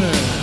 corner.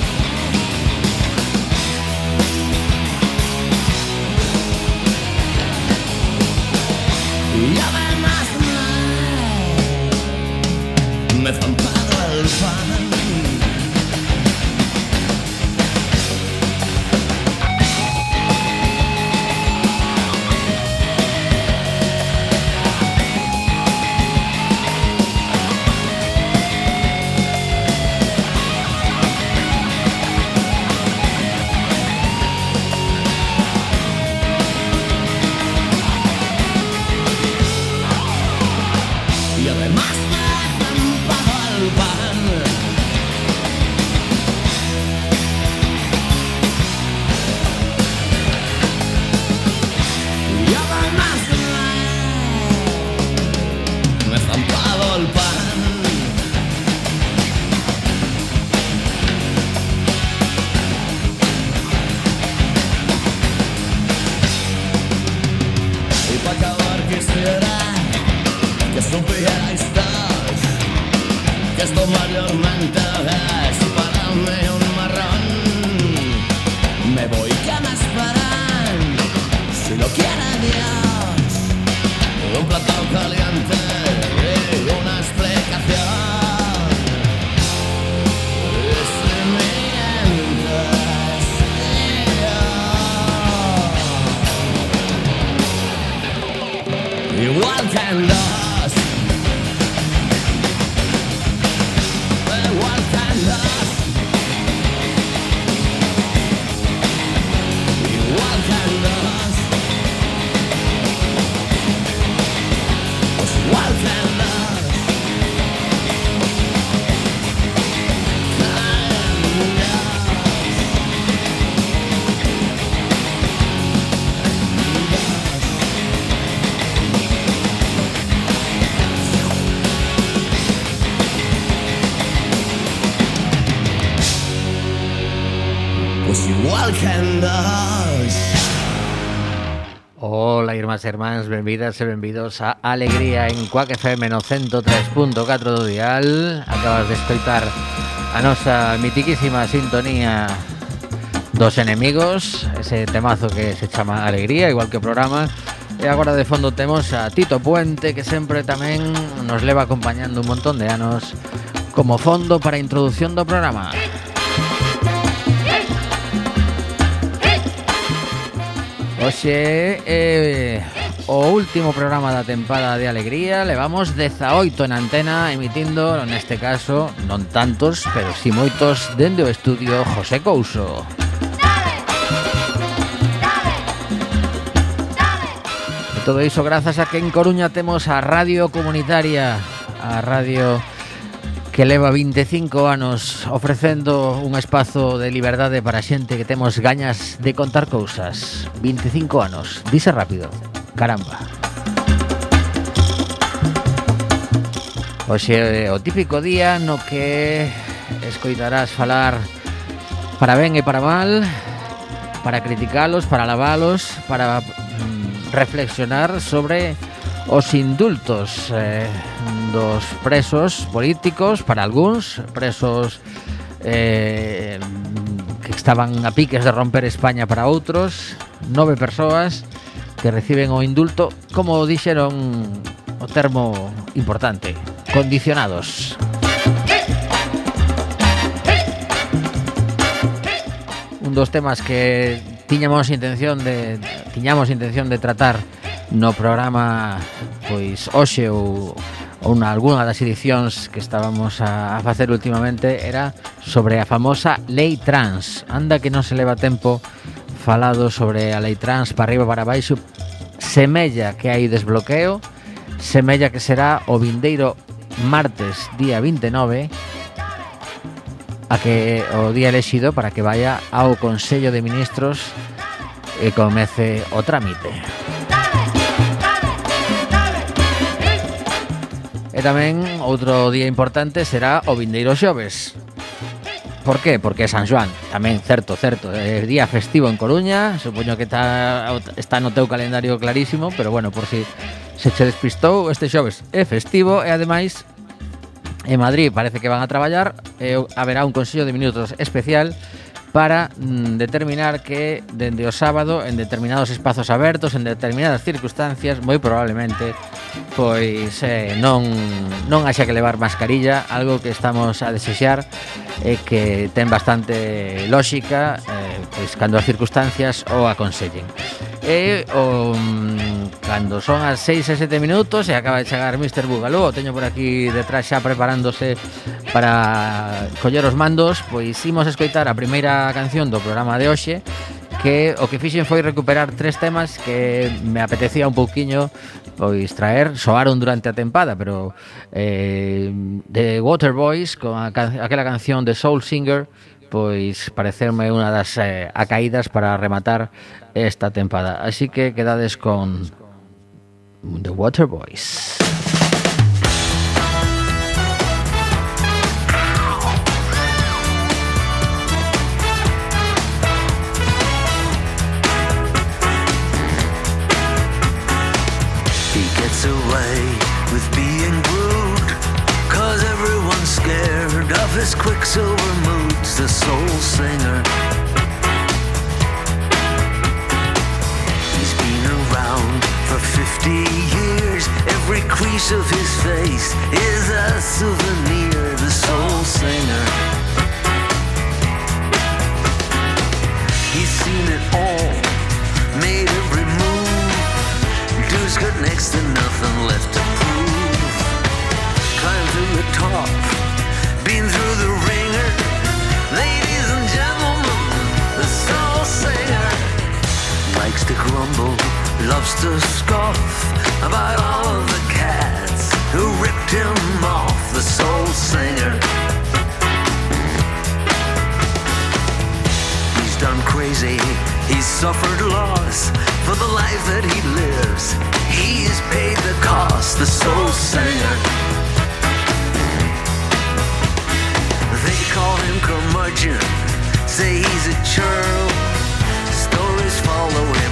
Irmáns, benvidas e benvidos a Alegría en Cuac FM no 103.4 do dial Acabas de escoitar a nosa mitiquísima sintonía dos enemigos Ese temazo que se chama Alegría, igual que programa. E agora de fondo temos a Tito Puente Que sempre tamén nos leva acompañando un montón de anos Como fondo para a introducción do programa Oxe, eh, o último programa da tempada de Alegría. Levamos 18 en antena emitindo, neste caso, non tantos, pero si moitos Dende o estudio José Couso. E todo iso grazas a que en Coruña temos a Radio Comunitaria A Radio Comunitaria que leva 25 anos ofrecendo un espazo de liberdade para xente que temos gañas de contar cousas. 25 anos, dise rápido, caramba. Oxe, o típico día no que escoitarás falar para ben e para mal, para criticalos, para lavalos, para mm, reflexionar sobre os indultos eh, dos presos políticos, para algúns, presos eh, que estaban a piques de romper España para outros, nove persoas que reciben o indulto, como dixeron o termo importante, condicionados. Un dos temas que tiñamos intención de tiñamos intención de tratar no programa pois hoxe ou ou na algunha das edicións que estábamos a, a facer últimamente era sobre a famosa lei trans. Anda que non se leva tempo falado sobre a lei trans para arriba para baixo. Semella que hai desbloqueo, semella que será o vindeiro martes día 29 a que o día elexido para que vaya ao Consello de Ministros e comece o trámite. E tamén outro día importante será o vindeiro xoves. Por qué? Porque é San Xoán, tamén, certo, certo, é día festivo en Coruña, supoño que está, está no teu calendario clarísimo, pero bueno, por si se che despistou, este xoves é festivo e ademais en Madrid parece que van a traballar, e haberá un consello de minutos especial para mm, determinar que dende o sábado en determinados espazos abertos, en determinadas circunstancias, moi probablemente pois eh, non non haxa que levar mascarilla, algo que estamos a desexar e eh, que ten bastante lógica eh, pois cando as circunstancias o aconsellen. E o mm, cando son as 6 e 7 minutos e acaba de chegar Mr. Bugalú, o teño por aquí detrás xa preparándose Para coller os mandos, pois imos escoitar a primeira canción do programa de hoxe que o que fixen foi recuperar tres temas que me apetecía un pouquiño pois traer, soaron durante a tempada, pero eh, The Waterboys, con a, aquela canción de Soul Singer, pois parecerme unha das eh, acaídas para rematar esta tempada. Así que quedades con The Waterboys. Boys. Gets away with being rude. Cause everyone's scared of his quicksilver moods, the soul singer. He's been around for 50 years. Every crease of his face is a souvenir, the soul singer. He's seen it all, made move. Dude's got next to nothing left to prove. Climbed through the top, been through the ringer. Ladies and gentlemen, the soul singer likes to grumble, loves to scoff about all of the cats who ripped him off. The soul singer. He's done crazy, he's suffered loss for the life that he lives. He's paid the cost, the soul singer. They call him curmudgeon, say he's a churl. Stories follow him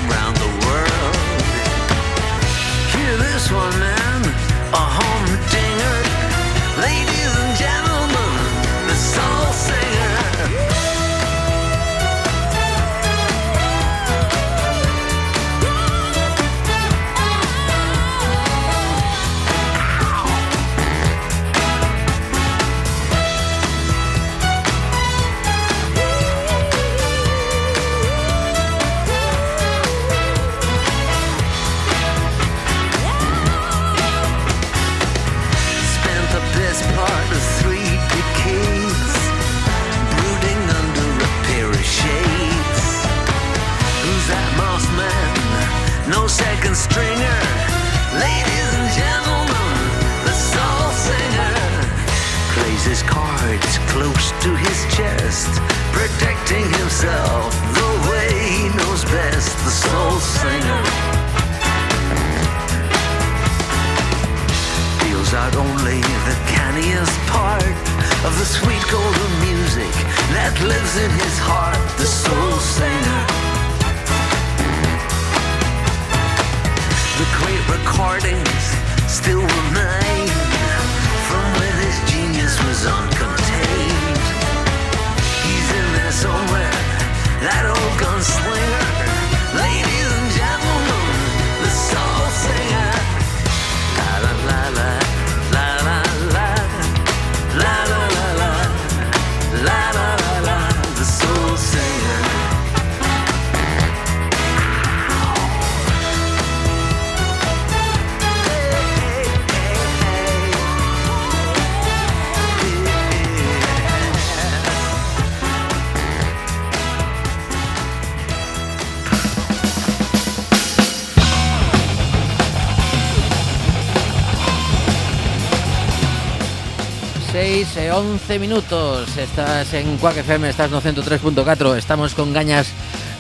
11 minutos Estás en Quack FM, estás no 103.4 Estamos con gañas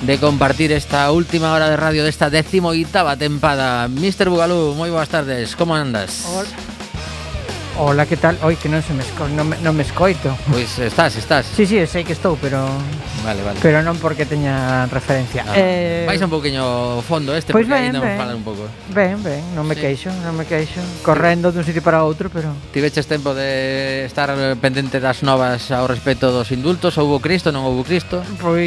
de compartir esta última hora de radio desta décimo oitava tempada Mr. Bugalú, moi boas tardes, como andas? Hola. Ola, que tal? Oi, que non se me, esco... non me, non me escoito. Pois pues estás, estás. Sí, sí, sei que estou, pero Vale, vale. Pero non porque teña referencia. Ah, eh... Vais un poquinho fondo este, pois pues porque ben, ben. falar un pouco. Ben, ben, non me sí. queixo, non me queixo. Correndo dun sitio para outro, pero Tiveches tempo de estar pendente das novas ao respecto dos indultos, houbo Cristo, non houbo Cristo? Pois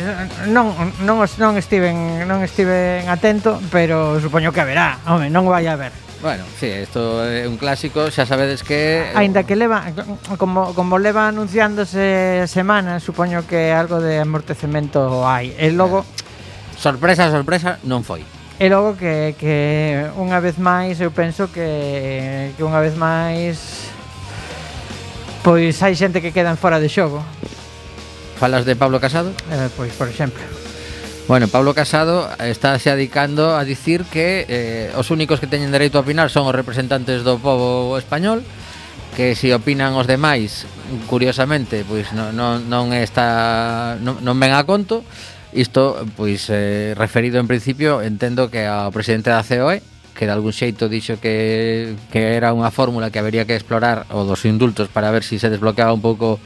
eh, non non non estiven non estiven atento, pero supoño que haberá. Home, non vai a haber. Bueno, sí, isto é un clásico, xa sabedes que eh, Aínda que leva como como leva anunciándose semanas, supoño que algo de amortecemento hai. E logo sorpresa, sorpresa, non foi. E logo que, que unha vez máis eu penso que, que unha vez máis pois hai xente que quedan fora de xogo. Falas de Pablo Casado? Eh, pois, por exemplo. Bueno, Pablo Casado está se adicando a dicir que eh, os únicos que teñen dereito a opinar son os representantes do povo español que se si opinan os demais, curiosamente, pois non, non, non está non, non ven a conto. Isto, pois, eh, referido en principio, entendo que ao presidente da COE, que de algún xeito dixo que, que era unha fórmula que habería que explorar o dos indultos para ver se si se desbloqueaba un pouco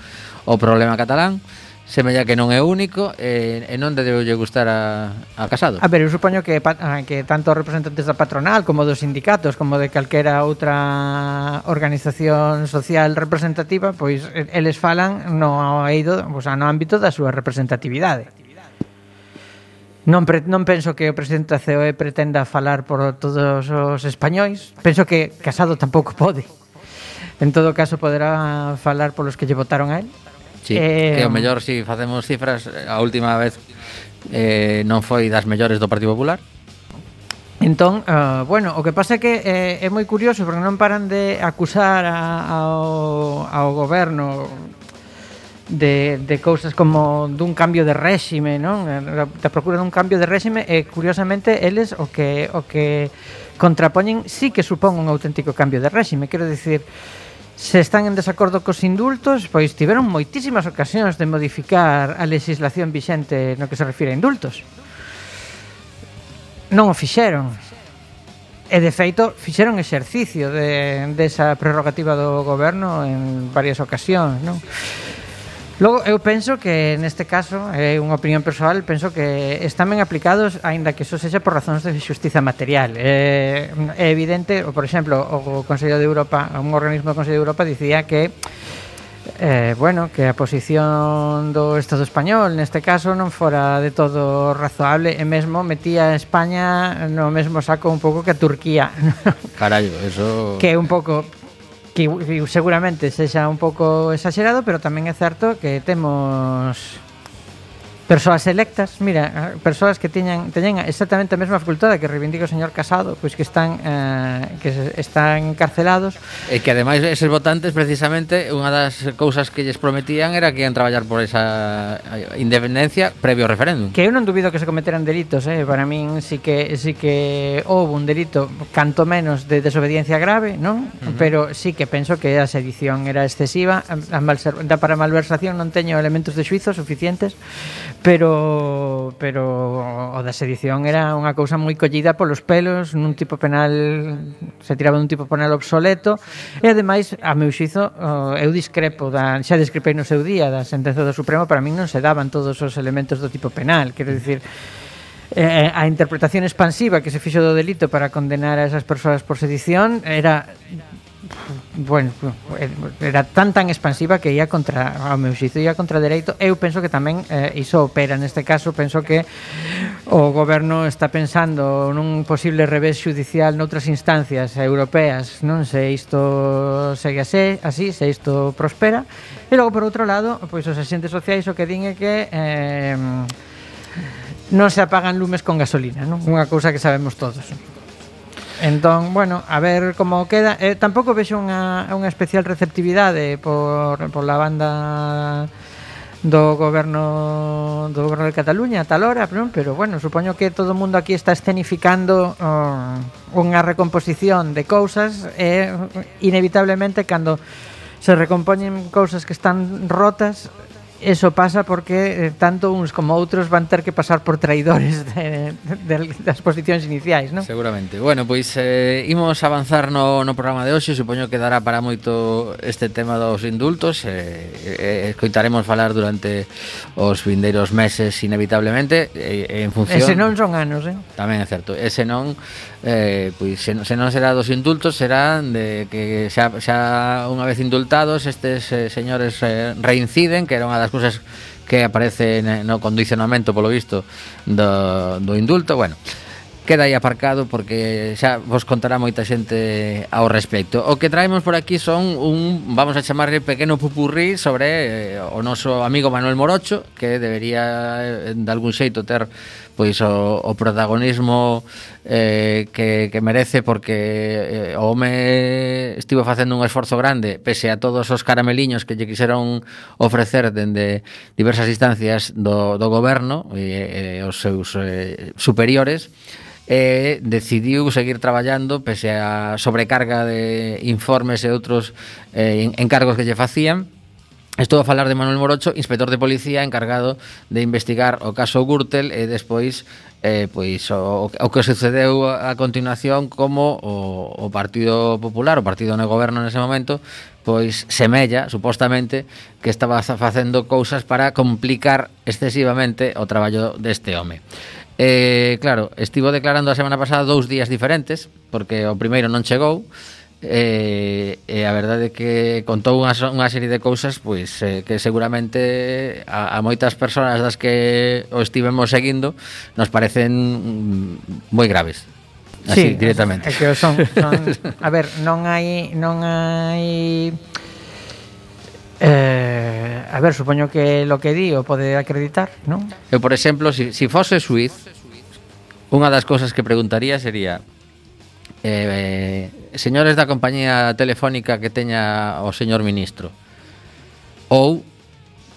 o problema catalán semella que non é único e, e non debeulle gustar a, a Casado. A ver, eu supoño que ah, que tanto representantes da patronal como dos sindicatos, como de calquera outra organización social representativa, pois eles falan no eido, pois, no ámbito da súa representatividade. Non, pre, non penso que o presidente da COE pretenda falar por todos os españois. Penso que Casado tampouco pode. En todo caso, poderá falar polos que lle votaron a él. Sí, eh, que o mellor si facemos cifras a última vez eh, non foi das mellores do Partido Popular Entón, uh, bueno, o que pasa é que eh, é moi curioso porque non paran de acusar a, ao, ao goberno de, de cousas como dun cambio de réxime, non? Eh, da procura dun cambio de réxime e curiosamente eles o que o que contrapoñen sí que supón un auténtico cambio de réxime, quero dicir, Se están en desacordo cos indultos, pois tiveron moitísimas ocasións de modificar a legislación vixente no que se refire a indultos. Non o fixeron. E, de feito, fixeron exercicio de, desa prerrogativa do goberno en varias ocasións, non? Logo, eu penso que neste caso, é unha opinión persoal, penso que están ben aplicados, aínda que iso sexa por razóns de xustiza material. É, é evidente, por exemplo, o Consello de Europa, un organismo do Consello de Europa dicía que eh, bueno, que a posición do Estado español neste caso non fora de todo razoable e mesmo metía a España no mesmo saco un pouco que a Turquía. Carallo, eso... Que un pouco que, que seguramente sexa un pouco exagerado, pero tamén é certo que temos persoas electas, mira, persoas que teñan teñen exactamente a mesma facultade que reivindica o señor Casado, pois que están eh, que están encarcelados. E que ademais eses votantes precisamente unha das cousas que lles prometían era que ian traballar por esa eh, independencia previo ao referéndum. Que eu non dubido que se cometeran delitos, eh, para min si que si que houve un delito canto menos de desobediencia grave, non? Uh -huh. Pero sí que penso que a sedición era excesiva, a, a malser, da para malversación non teño elementos de xuizo suficientes, pero pero o da sedición era unha cousa moi collida polos pelos, nun tipo penal se tiraba dun tipo penal obsoleto. E ademais, a meu xizo eu discrepo, da, xa discrepei no seu día da sentenza do Supremo, para min non se daban todos os elementos do tipo penal. Quero dicir, eh, a interpretación expansiva que se fixo do delito para condenar a esas persoas por sedición era bueno, eh, era tan tan expansiva que ia contra ao meu xito ia contra dereito. Eu penso que tamén eh, iso opera neste caso, penso que o goberno está pensando nun posible revés judicial noutras instancias europeas, non se isto segue así, así se isto prospera. E logo por outro lado, pois os asentes sociais o que din é que eh, non se apagan lumes con gasolina, non? Unha cousa que sabemos todos. Entón, bueno, a ver como queda. Eh, tampouco vexo unha, unha especial receptividade por, por la banda do goberno do goberno de Cataluña a tal hora, pero, pero bueno, supoño que todo o mundo aquí está escenificando uh, unha recomposición de cousas e eh, inevitablemente cando se recompoñen cousas que están rotas Eso pasa porque eh, tanto uns como outros van ter que pasar por traidores de, de, de, das posicións iniciais, non? Seguramente. Bueno, pois eh, imos avanzar no, no programa de hoxe, supoño que dará para moito este tema dos indultos, eh, eh, eh escoitaremos falar durante os vindeiros meses inevitablemente, eh, en función... Ese non son anos, eh? Tamén é certo, ese non eh, pois se, se non será dos indultos serán de que xa, xa unha vez indultados estes eh, señores eh, reinciden que era unha das cousas que aparece eh, no condicionamento polo visto do, do indulto bueno queda aí aparcado porque xa vos contará moita xente ao respecto. O que traemos por aquí son un, vamos a chamarle pequeno pupurrí sobre eh, o noso amigo Manuel Morocho, que debería eh, de algún xeito ter pois o, o protagonismo eh, que, que merece porque eh, o home estivo facendo un esforzo grande pese a todos os carameliños que lle quixeron ofrecer dende diversas instancias do, do goberno e, eh, os seus eh, superiores e decidiu seguir traballando pese a sobrecarga de informes e outros eh, encargos que lle facían. Estou a falar de Manuel Morocho, inspector de policía encargado de investigar o caso Gürtel e despois eh, pois o, o que sucedeu a continuación como o, o Partido Popular, o partido no goberno nese momento, pois semella, supostamente, que estaba facendo cousas para complicar excesivamente o traballo deste home. Eh, claro, estivo declarando a semana pasada dous días diferentes, porque o primeiro non chegou, E, e a verdade é que contou unha, unha serie de cousas pois eh, que seguramente a, a moitas persoas das que o estivemos seguindo nos parecen mm, moi graves. Así sí, directamente. É que son, son a ver, non hai non hai Eh, a ver, supoño que lo que di o pode acreditar, non? Eu, por exemplo, se si, si fose suiz, unha das cousas que preguntaría sería Eh, eh, señores da compañía telefónica que teña o señor ministro ou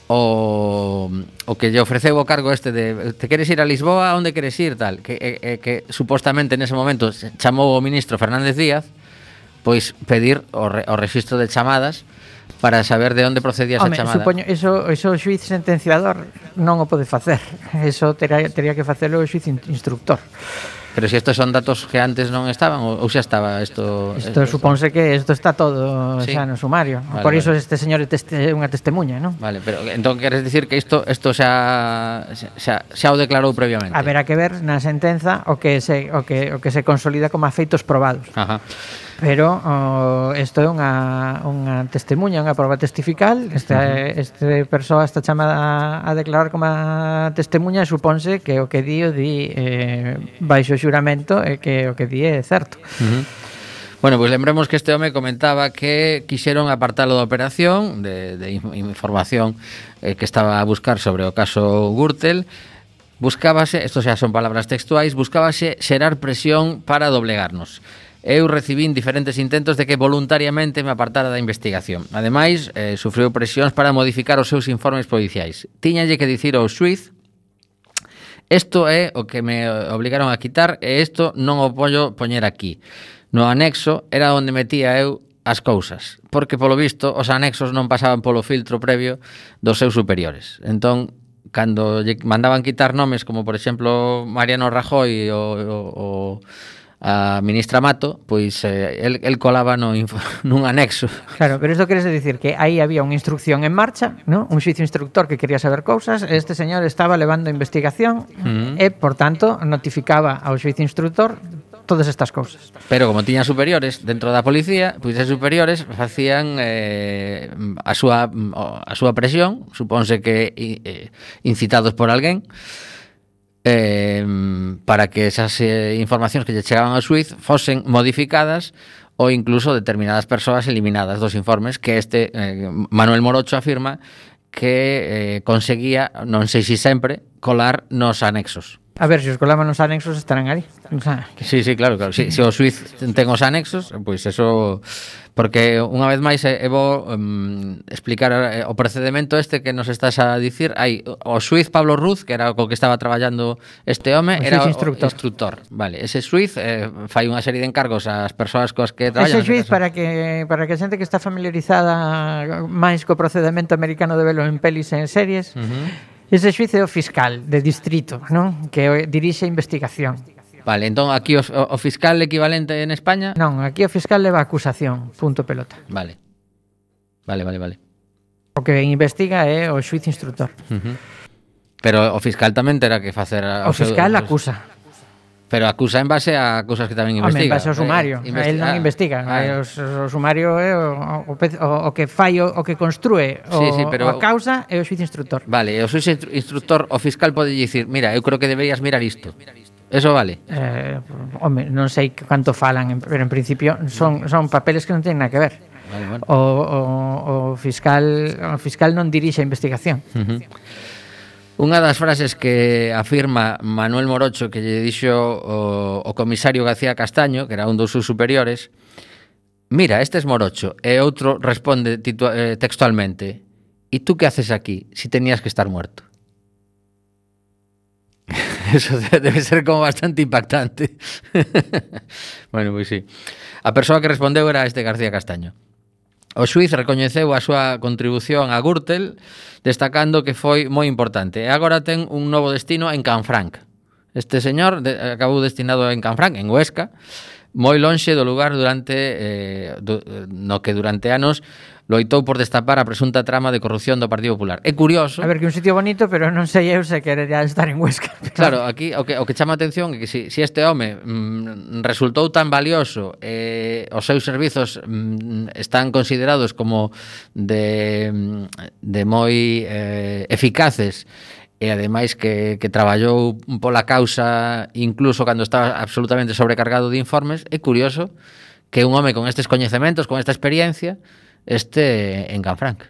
o, o que lle ofreceu o cargo este de te queres ir a Lisboa, onde queres ir tal, que, eh, eh que supostamente nese momento chamou o ministro Fernández Díaz pois pedir o, re, o registro de chamadas para saber de onde procedía esa Home, chamada. Supoño, eso, eso o xuiz sentenciador non o pode facer. Eso tería, teria que facelo o xuiz instructor. Pero se si estos son datos que antes non estaban ou xa estaba isto Isto supónse que isto está todo sí. xa no sumario. Vale, Por iso vale. este señor é teste, unha testemunha, non? Vale, pero entón queres dicir que isto isto xa, xa xa o declarou previamente. Haberá que ver na sentenza o que se o que o que se consolida como afeitos probados. Ajá pero oh, isto é unha, unha testemunha, unha prova testifical. Esta, este persoa está chamada a, a declarar como a testemunha e suponse que o que di o di eh, baixo xuramento e que o que di é certo. Uh -huh. Bueno, pues lembremos que este home comentaba que quixeron apartalo da operación de, de información eh, que estaba a buscar sobre o caso Gürtel. Buscábase, isto xa son palabras textuais, buscábase xerar presión para doblegarnos eu recibín diferentes intentos de que voluntariamente me apartara da investigación. Ademais, eh, sufriu presións para modificar os seus informes policiais. Tiñalle que dicir ao suiz Isto é o que me obligaron a quitar e isto non o pollo poñer aquí. No anexo era onde metía eu as cousas, porque polo visto os anexos non pasaban polo filtro previo dos seus superiores. Entón, cando lle mandaban quitar nomes como por exemplo Mariano Rajoy o, o, o a ministra Mato, pois eh, el, el colaba no nun anexo. Claro, pero isto queres dicir que aí había unha instrucción en marcha, ¿no? un xuicio instructor que quería saber cousas, este señor estaba levando investigación mm. e, por tanto, notificaba ao xuicio instructor todas estas cousas. Pero como tiña superiores dentro da policía, pois pues, superiores facían eh, a súa a súa presión, supónse que eh, incitados por alguén, eh, para que esas eh, informacións que lle chegaban ao Suiz fosen modificadas ou incluso determinadas persoas eliminadas dos informes que este eh, Manuel Morocho afirma que eh, conseguía, non sei se sempre, colar nos anexos. A ver, se os colaban os anexos estarán ali. O sea, que... Sí, sí, claro, claro. Si, sí, se o Suiz ten os anexos, pois pues eso porque unha vez máis é, é bo um, explicar eh, o procedimento este que nos estás a dicir. Hai o Suiz Pablo Ruz, que era co que estaba traballando este home, o era o instructor. instructor. Vale, ese Suiz eh, fai unha serie de encargos ás persoas coas que traballan. Ese Suiz para que para que a xente que está familiarizada máis co procedimento americano de velo en pelis e en series, uh -huh Ese xuice o fiscal de distrito, non? Que eh, dirixe a investigación. Vale, entón aquí o, o fiscal equivalente en España? Non, aquí o fiscal leva a acusación, punto pelota. Vale. Vale, vale, vale. O que investiga é o xuiz instructor. Uh -huh. Pero o fiscal tamén terá que facer... O, o fiscal seu, acusa. Pero acusa en base a cousas que tamén investiga. Home, en base ao sumario. Eh, a él non investiga. Ah, ah. Eh, os, o sumario é o, o, o, o que fai, o, o que construe o, sí, sí, pero, a causa é o xuiz instructor. Vale, o xuiz instructor, o fiscal pode dicir, mira, eu creo que deberías mirar isto. Eso vale. Eh, home, non sei canto falan, pero en principio son, son papeles que non teñen nada que ver. Vale, bueno. o, o, o fiscal o fiscal non dirixe a investigación. Uh -huh. Unha das frases que afirma Manuel Morocho que lle dixo o, o comisario García Castaño, que era un dos seus superiores, mira, este es Morocho, e outro responde eh, textualmente, e tú que haces aquí si tenías que estar muerto? Eso debe ser como bastante impactante. bueno, pois pues sí. A persoa que respondeu era este García Castaño. O xuiz recoñeceu a súa contribución a Gürtel, destacando que foi moi importante. E agora ten un novo destino en Canfranc. Este señor acabou destinado en Canfranc, en Huesca, moi lonxe do lugar durante eh, do, no que durante anos loitou por destapar a presunta trama de corrupción do Partido Popular. É curioso... A ver, que un sitio bonito, pero non sei eu se querería estar en Huesca. Pero... Claro, aquí o que, o que chama atención é que si, si este home mm, resultou tan valioso eh, os seus servizos mm, están considerados como de, mm, de moi eh, eficaces e ademais que, que traballou pola causa incluso cando estaba absolutamente sobrecargado de informes, é curioso que un home con estes coñecementos, con esta experiencia, este en Canfranc.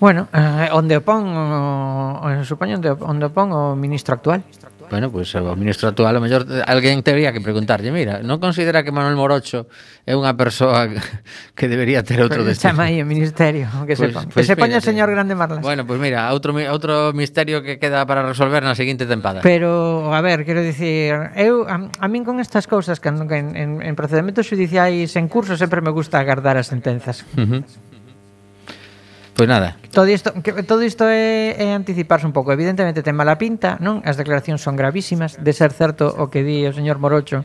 Bueno, eh, onde o pon, o, supoño onde, onde o pon o ministro actual. Bueno, pois pues, o ministro actual, o mellor alguén tería que preguntarlle, mira, non considera que Manuel Morocho é unha persoa que debería ter outro destino? Chama aí o ministerio, que pues, se pon. Pues, que se poña o señor Grande Marlas. Bueno, pois pues mira, outro outro misterio que queda para resolver na seguinte tempada. Pero, a ver, quero dicir, eu a, a min con estas cousas que en, en, en procedimentos judiciais en curso sempre me gusta agardar as sentenzas. Uh -huh. Pois nada. Todo isto, que, todo isto é, é anticiparse un pouco. Evidentemente ten mala pinta, non? As declaracións son gravísimas, de ser certo o que di o señor Morocho.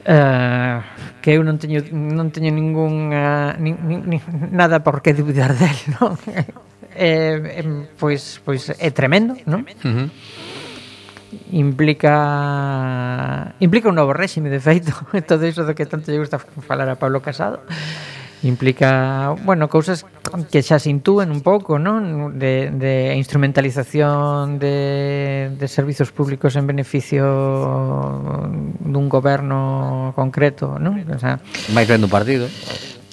Uh, que eu non teño non teño ningún uh, nin, nin, nada por que dubidar del, non? eh, eh, pois pois é tremendo, non? Uh -huh. Implica implica un novo réxime de feito, todo iso do que tanto lle gusta falar a Pablo Casado. Implica, bueno, cousas que xa se intúen un pouco, non? De, de instrumentalización de, de servizos públicos en beneficio dun goberno concreto, non? O sea, máis ben dun partido.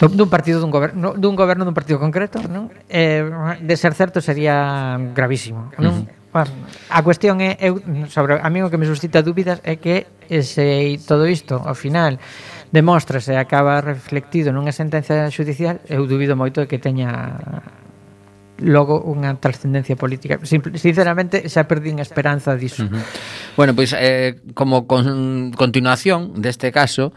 Dun partido dun goberno, dun goberno dun partido concreto, non? Eh, de ser certo sería gravísimo, non? Uh -huh. A cuestión é, eu, sobre a mí o que me suscita dúbidas é que ese todo isto, ao final, demóstrase e acaba reflectido nunha sentencia judicial, eu dubido moito de que teña logo unha trascendencia política. Sinceramente, xa perdín a esperanza diso. Uh -huh. Bueno, pois pues, eh, como con, continuación deste caso,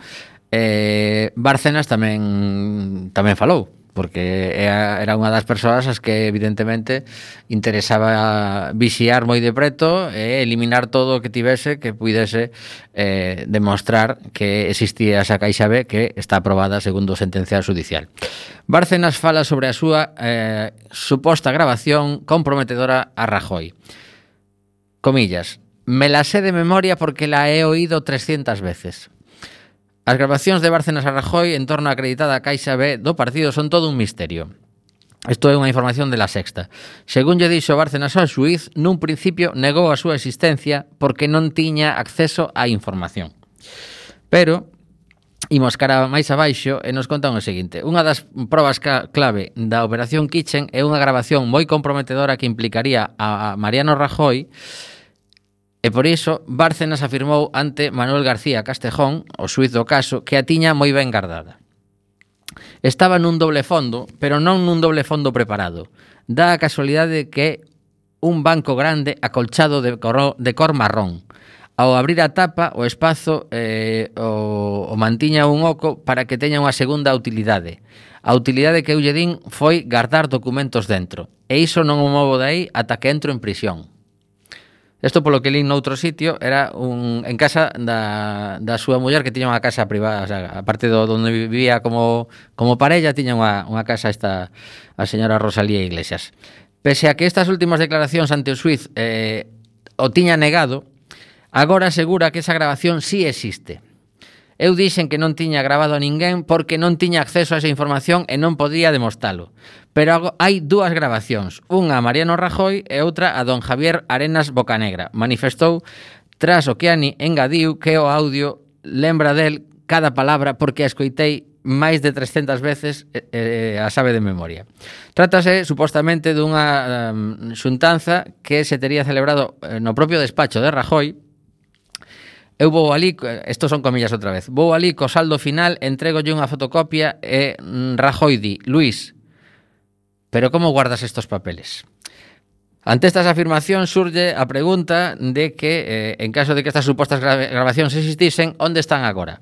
eh, Bárcenas tamén tamén falou porque era unha das persoas as que evidentemente interesaba vixiar moi de preto e eliminar todo o que tivese que pudese eh, demostrar que existía esa caixa B que está aprobada segundo sentencia judicial. Bárcenas fala sobre a súa eh, suposta grabación comprometedora a Rajoy. Comillas, me la sé de memoria porque la he oído 300 veces. As grabacións de Bárcenas a Rajoy en torno á acreditada Caixa B do partido son todo un misterio. Isto é unha información de la sexta. Según lle dixo Bárcenas ao xuiz, nun principio negou a súa existencia porque non tiña acceso á información. Pero, imos cara máis abaixo e nos contan o seguinte. Unha das probas clave da Operación Kitchen é unha grabación moi comprometedora que implicaría a Mariano Rajoy E por iso, Bárcenas afirmou ante Manuel García Castejón, o suiz do caso, que a tiña moi ben guardada. Estaba nun doble fondo, pero non nun doble fondo preparado. Dá a casualidade que un banco grande acolchado de, cor, de cor marrón. Ao abrir a tapa, o espazo eh, o, o mantiña un oco para que teña unha segunda utilidade. A utilidade que eu lle din foi guardar documentos dentro. E iso non o movo dai ata que entro en prisión. Isto polo que lín noutro sitio era un en casa da, da súa muller que tiña unha casa privada, o sea, aparte do onde vivía como como parella tiña unha, unha casa esta a señora Rosalía Iglesias. Pese a que estas últimas declaracións ante o Suiz eh, o tiña negado, agora asegura que esa grabación sí existe Eu dixen que non tiña grabado a ninguén porque non tiña acceso a esa información e non podía demostalo. Pero hai dúas grabacións, unha a Mariano Rajoy e outra a don Javier Arenas Bocanegra. Manifestou tras o que Ani engadiu que o audio lembra del cada palabra porque a escoitei máis de 300 veces eh, a sabe de memoria. Trátase supostamente dunha um, xuntanza que se tería celebrado eh, no propio despacho de Rajoy Eu vou ali, estos son comillas outra vez, vou ali co saldo final, entregolle unha fotocopia e mm, Rajoy di, Luis, pero como guardas estos papeles? Ante estas afirmacións surge a pregunta de que, eh, en caso de que estas supostas grabacións existisen, onde están agora?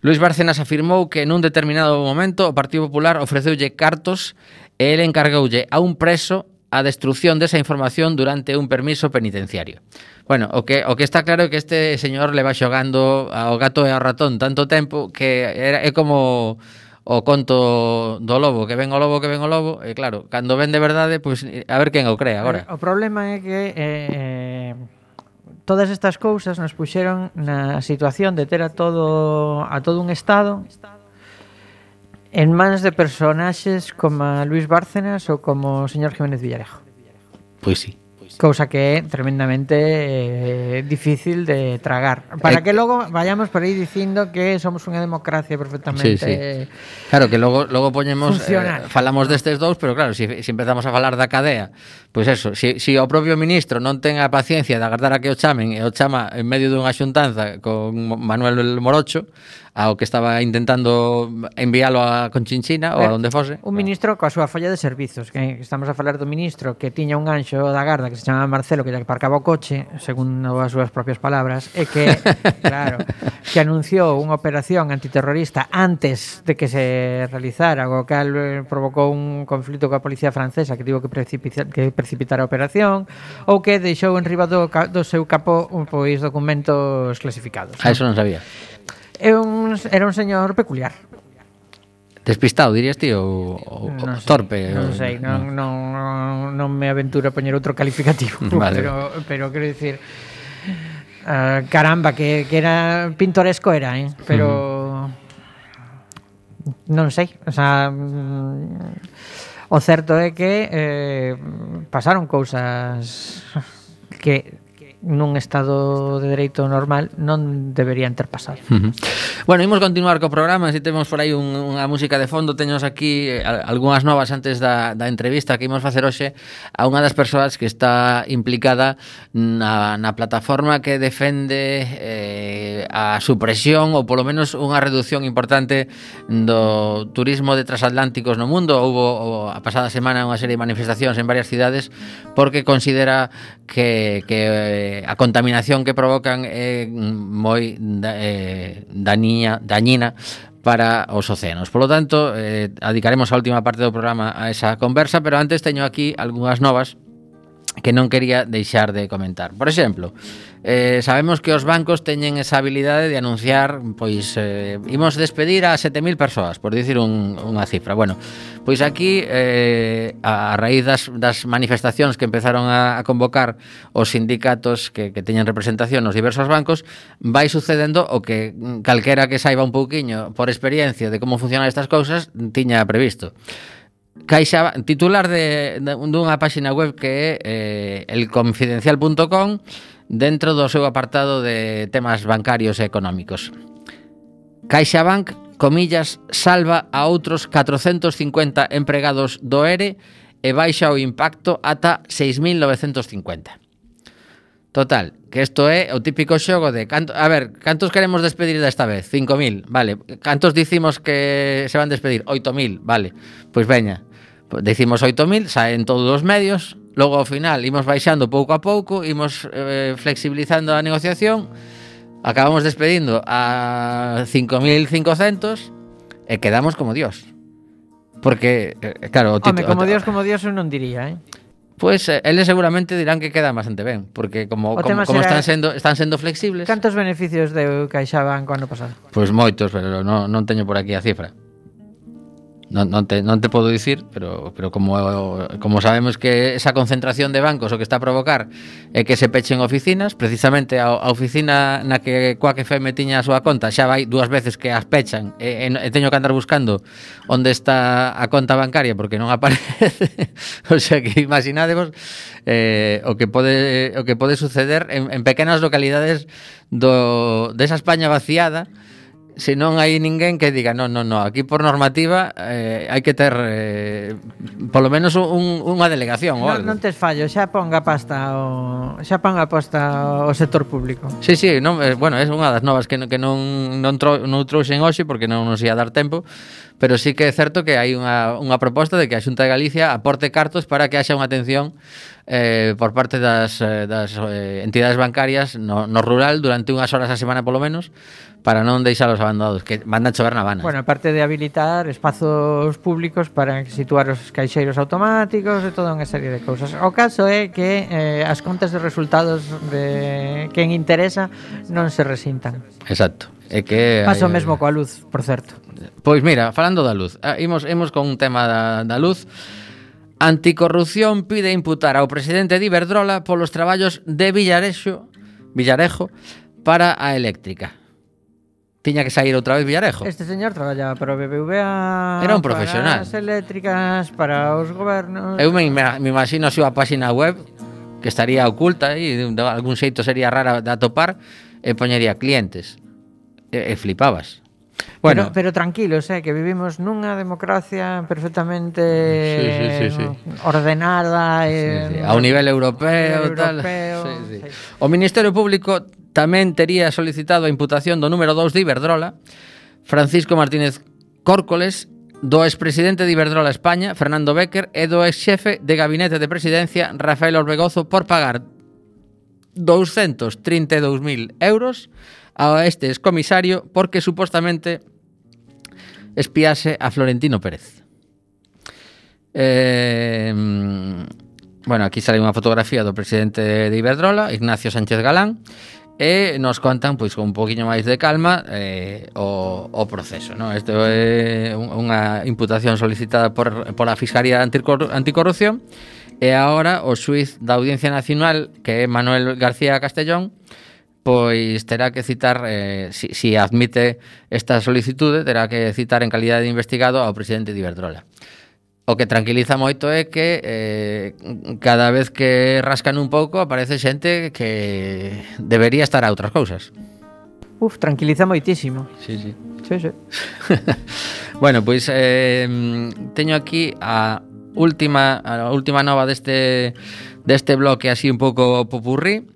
Luis Bárcenas afirmou que nun determinado momento o Partido Popular ofreceulle cartos e ele encargoulle a un preso a destrucción desa información durante un permiso penitenciario. Bueno, o que, o que está claro é que este señor le va xogando ao gato e ao ratón tanto tempo que era, é como o conto do lobo, que ven o lobo, que ven o lobo, e claro, cando ven de verdade, pois pues, a ver quen o cree agora. Eh, o problema é que eh, todas estas cousas nos puxeron na situación de ter a todo a todo un estado en mans de personaxes como Luis Bárcenas ou como o señor Jiménez Villarejo. Pois sí. Cousa que é tremendamente eh, difícil de tragar. Para eh, que logo vayamos por aí dicindo que somos unha democracia perfectamente... Sí, sí. Claro, que logo, logo poñemos... Funcional. Eh, falamos destes dous, pero claro, se si, si empezamos a falar da cadea Pois eso, se, se o propio ministro non ten a paciencia de agardar a que o chamen e o chama en medio dunha xuntanza con Manuel Morocho, ao que estaba intentando enviálo a Conchinchina ou a eh, onde fose. Un ministro coa súa folla de servizos, que estamos a falar do ministro que tiña un anxo da garda que se chamaba Marcelo que lle aparcaba o coche, segundo as súas propias palabras, e que, claro, que anunciou unha operación antiterrorista antes de que se realizara, o cal eh, provocou un conflito coa policía francesa que tivo que precipitar que precipitar a operación ou que deixou en riba do, do seu capo pois documentos clasificados. Ah, a eso non sabía. É un, era un señor peculiar. Despistado, dirías ti, ou, ou non sei, torpe? Non sei, non, non, non, non me aventuro a poñer outro calificativo, vale. pero, pero quero dicir, uh, caramba, que, que era pintoresco era, eh? pero... Uh -huh. Non sei, o sea... Mm, O certo é que eh, pasaron cousas que nun estado de dereito normal non deberían ter pasado. Uh -huh. Bueno, imos continuar co programa, si temos por aí un, unha música de fondo, teños aquí eh, algunhas novas antes da, da entrevista que imos facer hoxe a unha das persoas que está implicada na, na plataforma que defende eh, a supresión ou polo menos unha reducción importante do turismo de transatlánticos no mundo. Houbo a pasada semana unha serie de manifestacións en varias cidades porque considera que, que eh, eh, a contaminación que provocan é eh, moi da, eh, dañina, dañina para os océanos. Por lo tanto, eh, adicaremos a última parte do programa a esa conversa, pero antes teño aquí algunhas novas que non quería deixar de comentar. Por exemplo, Eh, sabemos que os bancos teñen esa habilidade de anunciar pois eh, imos despedir a 7000 persoas, por dicir un, unha cifra. Bueno, pois aquí eh, a, a raíz das, das manifestacións que empezaron a, a convocar os sindicatos que, que teñen representación nos diversos bancos, vai sucedendo o que calquera que saiba un pouquiño por experiencia de como funcionan estas cousas tiña previsto. Caixa, titular de, de, dunha páxina web que é eh, elconfidencial.com dentro do seu apartado de temas bancarios e económicos. CaixaBank, comillas, salva a outros 450 empregados do ERE e baixa o impacto ata 6.950. Total, que isto é o típico xogo de canto, a ver, cantos queremos despedir desta vez? 5.000, vale. Cantos dicimos que se van despedir? 8.000, vale. Pois veña, dicimos 8.000, saen todos os medios, Logo ao final imos baixando pouco a pouco, imos eh, flexibilizando a negociación, acabamos despedindo a 5500 e quedamos como dios. Porque eh, claro, o tito, Home, como o, dios, como dios eu non diría, eh. Pois pues, eh, eles seguramente dirán que queda bastante ben, porque como o como, como están sendo están sendo flexibles. Cantos beneficios deu CaixaBank o ano pasado? Pois pues moitos, pero non non teño por aquí a cifra. Non, non, te, non te podo dicir, pero, pero como, como sabemos que esa concentración de bancos o que está a provocar é que se pechen oficinas, precisamente a, a oficina na que coa que FM tiña a súa conta, xa vai dúas veces que as pechan e, e, e teño que andar buscando onde está a conta bancaria porque non aparece. o sea que imaginadevos eh, o que pode o que pode suceder en, en pequenas localidades do desa España vaciada se non hai ninguén que diga non, non, non, aquí por normativa eh, hai que ter eh, polo menos un, unha delegación non, algo. Non tes fallo, xa ponga pasta o xa ponga posta o sector público. Sí, sí, non, eh, bueno, é unha das novas que, que non non, tro, non trouxen hoxe porque non nos ia dar tempo, pero sí que é certo que hai unha, unha proposta de que a Xunta de Galicia aporte cartos para que haxa unha atención eh, por parte das, eh, das eh, entidades bancarias no, no rural durante unhas horas a semana polo menos para non deixalos abandonados, que mandan chover na Habana. Bueno, aparte de habilitar espazos públicos para situar os caixeiros automáticos e toda unha serie de cousas. O caso é que eh, as contas de resultados de quen interesa non se resintan. Exacto. É que Pasa o mesmo coa luz, por certo. Pois mira, falando da luz, ah, imos imos con un tema da, da luz. Anticorrupción pide imputar ao presidente de Iberdrola polos traballos de Villarejo, Villarejo para a eléctrica. Tiña que sair outra vez Villarejo. Este señor traballa para o BBVA... Era un profesional. Para as eléctricas, para os gobernos... Eu me, me imagino a súa página web que estaría oculta e de algún xeito sería rara de atopar e poñería clientes e flipabas. Bueno, pero, pero tranquilos, eh, que vivimos nunha democracia perfectamente sí, sí, sí, sí. ordenada sí, sí. ao nivel europeo, europeo tal. Sí, sí. Sí. O Ministerio Público tamén tería solicitado a imputación do número 2 de Iberdrola, Francisco Martínez Córcoles do expresidente de Iberdrola España, Fernando Becker, e do exxefe de gabinete de presidencia, Rafael Orbegozo, por pagar 232.000 euros a este excomisario porque supostamente espiase a Florentino Pérez. Eh, bueno, aquí sale unha fotografía do presidente de Iberdrola, Ignacio Sánchez Galán, e nos contan pois con un poquinho máis de calma eh, o, o proceso non? isto é unha imputación solicitada por, por a Fiscalía Anticor Anticorrupción e agora o suiz da Audiencia Nacional que é Manuel García Castellón pois terá que citar, eh, si, si admite esta solicitude, terá que citar en calidad de investigado ao presidente de Iberdrola. O que tranquiliza moito é que eh, cada vez que rascan un pouco aparece xente que debería estar a outras cousas. Uf, tranquiliza moitísimo. Sí, sí. Sí, sí. bueno, pois eh, teño aquí a última a última nova deste deste bloque así un pouco popurrí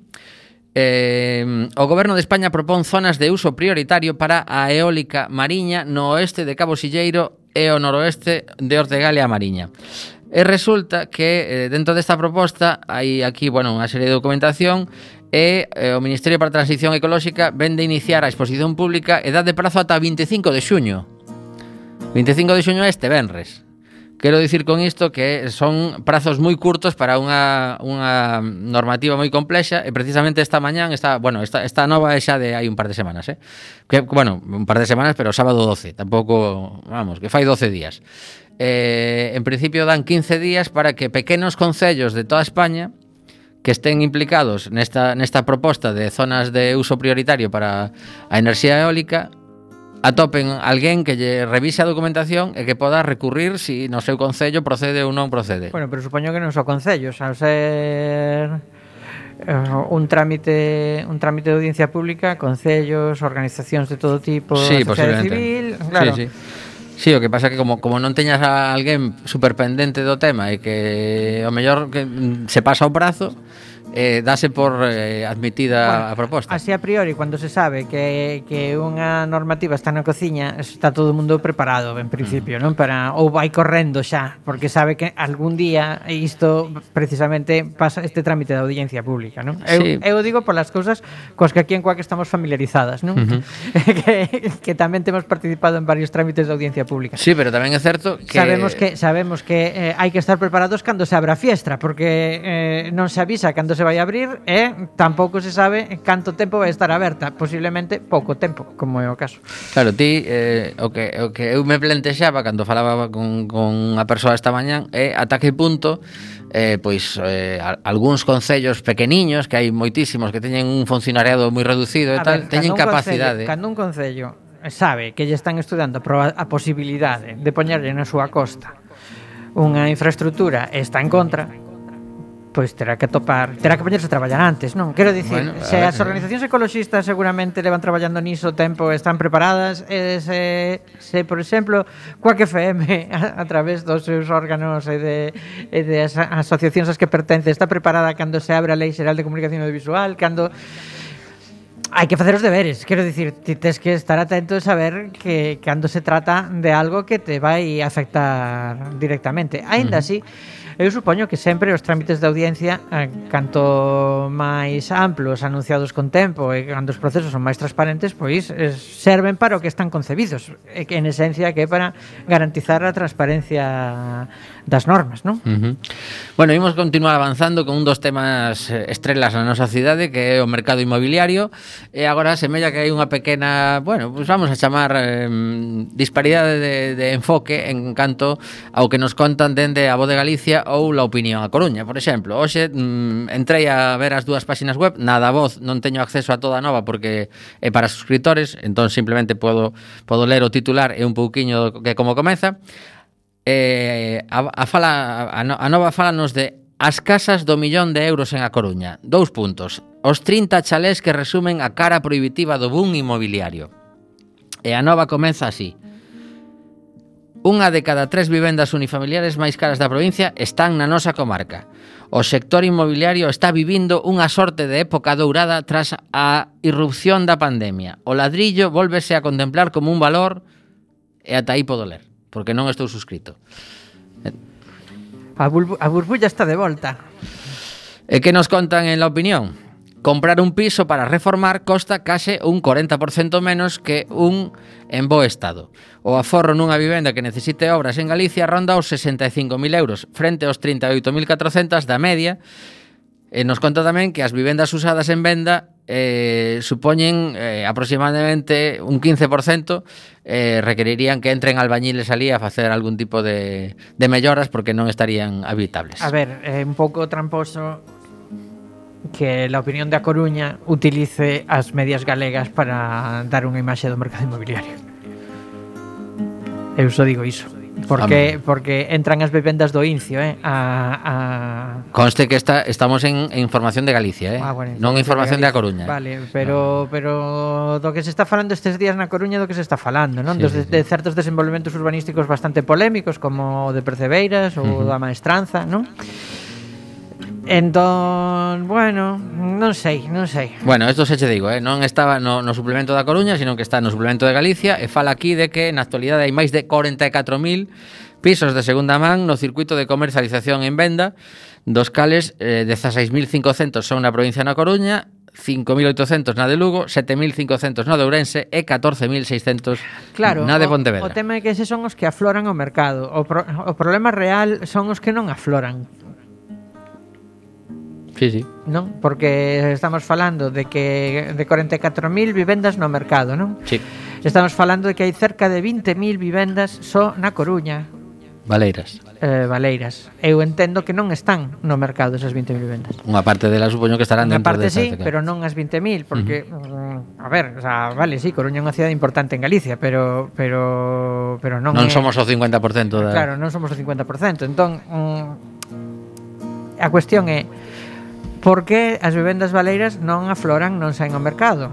Eh, o goberno de España propón zonas de uso prioritario para a eólica mariña no oeste de Cabo Silleiro e o noroeste de Ortegalia a Mariña. E resulta que eh, dentro desta proposta hai aquí, bueno, unha serie de documentación e eh, o Ministerio para a Transición Ecolóxica vende iniciar a exposición pública e dá de prazo ata 25 de xuño. 25 de xuño este venres. Quero dicir con isto que son prazos moi curtos para unha, unha normativa moi complexa e precisamente esta mañán está, bueno, esta, esta nova é xa de hai un par de semanas, eh? Que, bueno, un par de semanas, pero sábado 12, tampouco, vamos, que fai 12 días. Eh, en principio dan 15 días para que pequenos concellos de toda España que estén implicados nesta, nesta proposta de zonas de uso prioritario para a enerxía eólica atopen alguén que lle revise a documentación e que poda recurrir si no seu concello procede ou non procede. Bueno, pero supoño que non só concellos, ao ser eh, un trámite un trámite de audiencia pública, concellos, organizacións de todo tipo, sí, sociedade civil, claro. Sí, sí. Sí, o que pasa é que como, como non teñas a alguén superpendente do tema e que o mellor que se pasa o prazo, eh, dase por eh, admitida bueno, a proposta. Así a priori, cando se sabe que, que unha normativa está na cociña, está todo o mundo preparado, en principio, mm. non? Para, ou vai correndo xa, porque sabe que algún día isto precisamente pasa este trámite da audiencia pública, non? Sí. Eu, eu digo polas cousas coas que aquí en Coac estamos familiarizadas, non? Uh -huh. que, que tamén temos participado en varios trámites de audiencia pública. Sí, pero tamén é certo que... Sabemos que, sabemos que eh, hai que estar preparados cando se abra a fiestra, porque eh, non se avisa cando se se vai abrir e tampouco se sabe canto tempo vai estar aberta, posiblemente pouco tempo, como é o caso. Claro, ti eh, o que o que eu me plantexaba cando falaba con con a persoa esta mañán é eh, ata que punto eh, pois eh, a, algúns concellos pequeniños que hai moitísimos que teñen un funcionariado moi reducido a e tal, ver, teñen capacidade. Concello, cando un concello sabe que lle están estudando a posibilidade de poñerlle na súa costa unha infraestructura e está en contra, pois terá que topar, terá que poñerse a traballar antes, non? Quero dicir, bueno, se ver, as organizacións ecoloxistas seguramente levan traballando niso tempo, están preparadas, e se, se por exemplo, Coac FM a, a través dos seus órganos e de, e de as asociacións as que pertence está preparada cando se abre a Lei Xeral de Comunicación Audiovisual, cando hai que facer os deberes, quero dicir, ti tes que estar atento e saber que cando se trata de algo que te vai afectar directamente. Aínda uh -huh. así, Eu supoño que sempre os trámites de audiencia eh, canto máis amplos, anunciados con tempo e cando os procesos son máis transparentes, pois eh, serven para o que están concebidos, e que en esencia que é para garantizar a transparencia das normas, non? Uh -huh. Bueno, imos continuar avanzando con un dos temas eh, estrelas na nosa cidade que é o mercado inmobiliario e agora semella que hai unha pequena, bueno, pues vamos a chamar eh, disparidade de, de enfoque en canto ao que nos contan dende a Voz de Galicia ou La Opinión a Coruña, por exemplo. Hoxe mm, entrei a ver as dúas páxinas web, na da voz non teño acceso a toda a nova porque é para suscriptores, entón simplemente podo, podo ler o titular e un pouquiño que como comeza. Eh, a, a, fala, a, no, a nova falanos de As casas do millón de euros en A Coruña. Dous puntos. Os 30 chalés que resumen a cara prohibitiva do boom inmobiliario. E a nova comeza así. Unha de cada tres vivendas unifamiliares máis caras da provincia están na nosa comarca. O sector inmobiliario está vivindo unha sorte de época dourada tras a irrupción da pandemia. O ladrillo volvese a contemplar como un valor e ata aí podo ler, porque non estou suscrito. A, burbu a burbulla está de volta. E que nos contan en la opinión? Comprar un piso para reformar costa case un 40% menos que un en bo estado. O aforro nunha vivenda que necesite obras en Galicia ronda os 65.000 euros, frente aos 38.400 da media. E nos conta tamén que as vivendas usadas en venda eh, supoñen eh, aproximadamente un 15% eh, requerirían que entren albañiles ali a facer algún tipo de, de melloras porque non estarían habitables. A ver, é eh, un pouco tramposo que la opinión de A Coruña utilice as medias galegas para dar unha imaxe do mercado inmobiliario. Eu só digo iso. Porque porque entran as vivendas do Incio, eh, a, a... Conste que está, estamos en, en información de Galicia, eh. Ah, bueno, non información A Coruña. Eh. Vale, pero no. pero do que se está falando estes días na Coruña do que se está falando, non? Sí, Dos, sí, de, sí. de certos desenvolvementos urbanísticos bastante polémicos como o de Percebeiras ou uh -huh. da Maestranza, non? Entón, bueno, non sei, non sei. Bueno, isto se che digo, eh? non estaba no, no suplemento da Coruña, sino que está no suplemento de Galicia e fala aquí de que na actualidade hai máis de 44.000 pisos de segunda man no circuito de comercialización en venda, dos cales eh, 16.500 son na provincia na Coruña 5.800 na de Lugo, 7.500 na de Ourense e 14.600 claro, na de Pontevedra. O, o tema é que eses son os que afloran o mercado. O, pro, o problema real son os que non afloran. Sí, sí. Non? Porque estamos falando de que de 44.000 vivendas no mercado, non? Sí. Estamos falando de que hai cerca de 20.000 vivendas só na Coruña. Valeiras. Eh, Valeiras. Eu entendo que non están no mercado esas 20.000 vivendas. Unha parte delas supoño que estarán Unha dentro parte de sí, pero non as 20.000 porque uh -huh. Mm, a ver, o sea, vale, sí, Coruña é unha cidade importante en Galicia, pero pero pero non Non é... somos o 50% da Claro, non somos o 50%. Entón, mm, a cuestión é porque as vivendas baleiras non afloran, non saen ao mercado.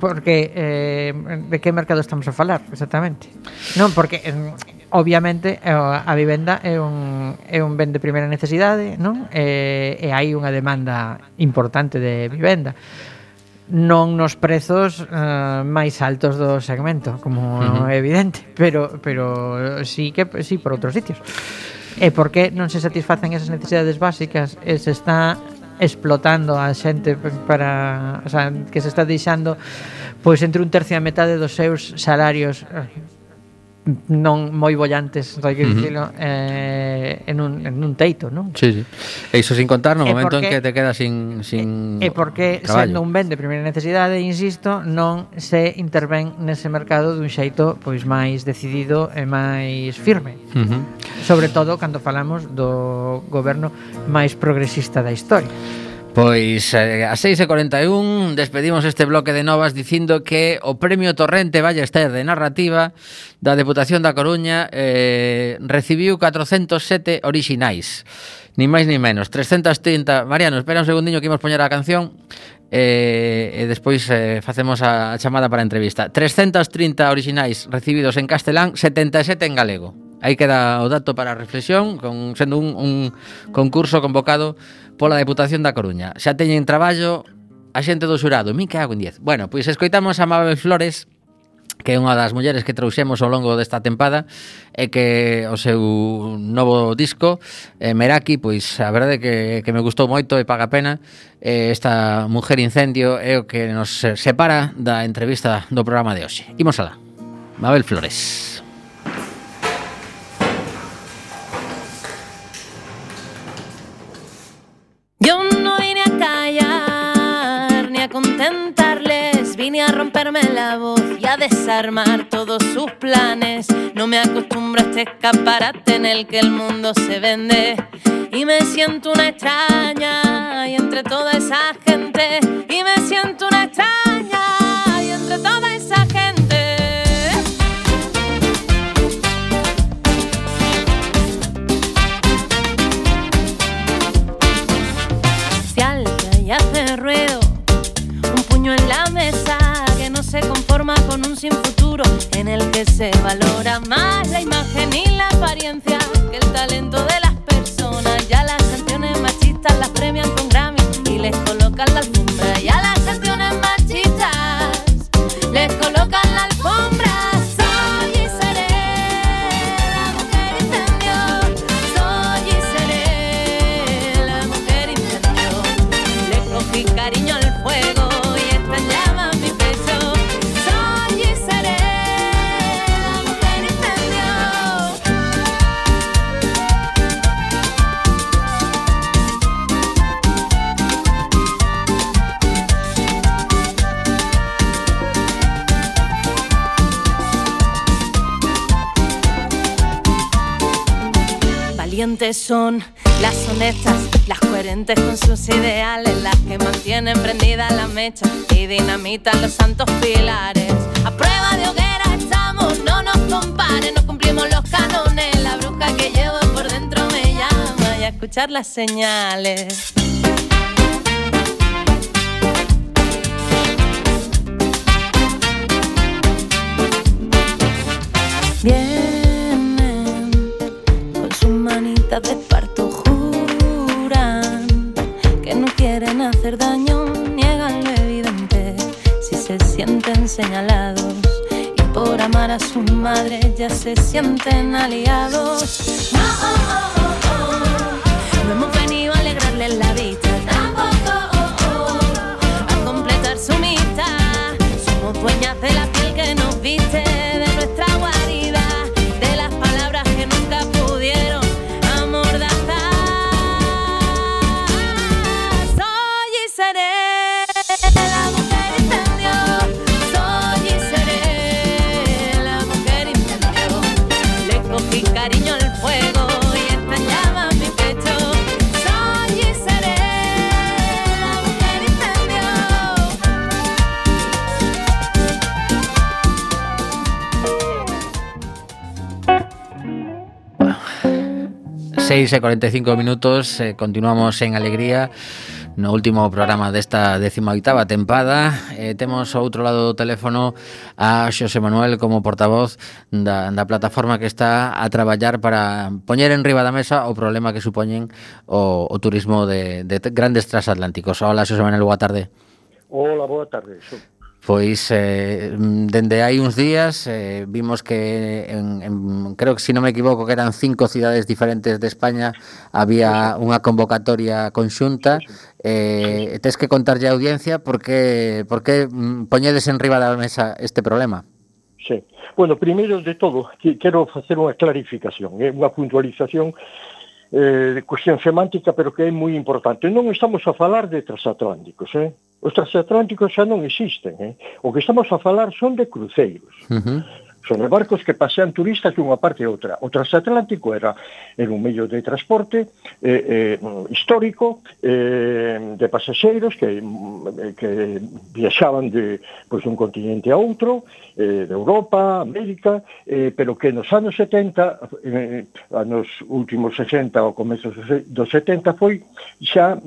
Porque eh, de que mercado estamos a falar, exactamente? Non, porque eh, obviamente eh, a vivenda é un, é un ben de primeira necesidade, non? E, e hai unha demanda importante de vivenda non nos prezos uh, máis altos do segmento, como uh -huh. é evidente, pero pero sí que sí por outros sitios. E por que non se satisfacen esas necesidades básicas e se está explotando a xente para, o sea, que se está deixando pois entre un tercio e a metade dos seus salarios non moi bollantes, hai que dicilo, uh -huh. eh, en, un, en un teito, non? Sí, sí. E iso sin contar no e momento porque, en que te quedas sin, sin E, e porque caballo. sendo un ben de primeira necesidade, insisto, non se intervén nese mercado dun xeito pois máis decidido e máis firme. Uh -huh. Sobre todo cando falamos do goberno máis progresista da historia. Pois eh, a 6.41 despedimos este bloque de novas dicindo que o Premio Torrente Ballester de Narrativa da Deputación da Coruña eh, recibiu 407 orixinais. Ni máis ni menos. 330... Mariano, espera un segundiño que imos poñer a canción eh, e despois eh, facemos a, chamada para a entrevista. 330 orixinais recibidos en castelán, 77 en galego. Aí queda o dato para reflexión, con, sendo un, un concurso convocado pola Deputación da Coruña. Xa teñen traballo a xente do xurado. Min que hago en 10. Bueno, pois escoitamos a Mabel Flores, que é unha das mulleres que trouxemos ao longo desta tempada e que o seu novo disco eh, Meraki, pois a verdade que, que me gustou moito e paga pena eh, esta Mujer Incendio é o que nos separa da entrevista do programa de hoxe. Imos alá. Mabel Flores. Yo no vine a callar ni a contentarles, vine a romperme la voz y a desarmar todos sus planes. No me acostumbro a este escaparate en el que el mundo se vende y me siento una extraña y entre toda esa gente sin futuro en el que se valora más la imagen y la apariencia que el talento de las personas. Ya las canciones machistas las premian con Grammy y les colocan la alfombra. Ya las canciones machistas les colocan son las honestas, las coherentes con sus ideales, las que mantienen prendida la mecha y dinamitan los santos pilares. A prueba de hoguera estamos, no nos comparen, no cumplimos los canones. La bruja que llevo por dentro me llama y a escuchar las señales. Bien. Señalados y por amar a su madre ya se sienten aliados. No, no hemos venido a alegrarles la vida, 6 e 45 minutos eh, Continuamos en Alegría No último programa desta 18ª tempada. Eh, Temos ao outro lado do teléfono A Xosé Manuel como portavoz da, da plataforma que está a traballar Para poñer en riba da mesa o problema que supoñen O, o turismo de, de grandes transatlánticos Hola Xosé Manuel, boa tarde. Hola, boa tarde Xo. Pois eh, dende hai uns días eh, vimos que en, en, creo que se si non me equivoco que eran cinco cidades diferentes de España había unha convocatoria conxunta. Eh, tes que contarlle a audiencia por que, por que mm, poñedes en riba da mesa este problema. Sí. Bueno, primeiro de todo, quero facer unha clarificación, eh, unha puntualización eh, cuestión semántica, pero que é moi importante. Non estamos a falar de transatlánticos, eh? Os transatlánticos xa non existen, eh? O que estamos a falar son de cruceiros. Uh -huh sobre barcos que pasean turistas dunha parte a outra. O transatlántico era, era un medio de transporte eh, eh, histórico eh, de pasaxeiros que, eh, que viaxaban de, pois, un continente a outro, eh, de Europa, América, eh, pero que nos anos 70, eh, nos últimos 60 ao comezo dos 70, foi xa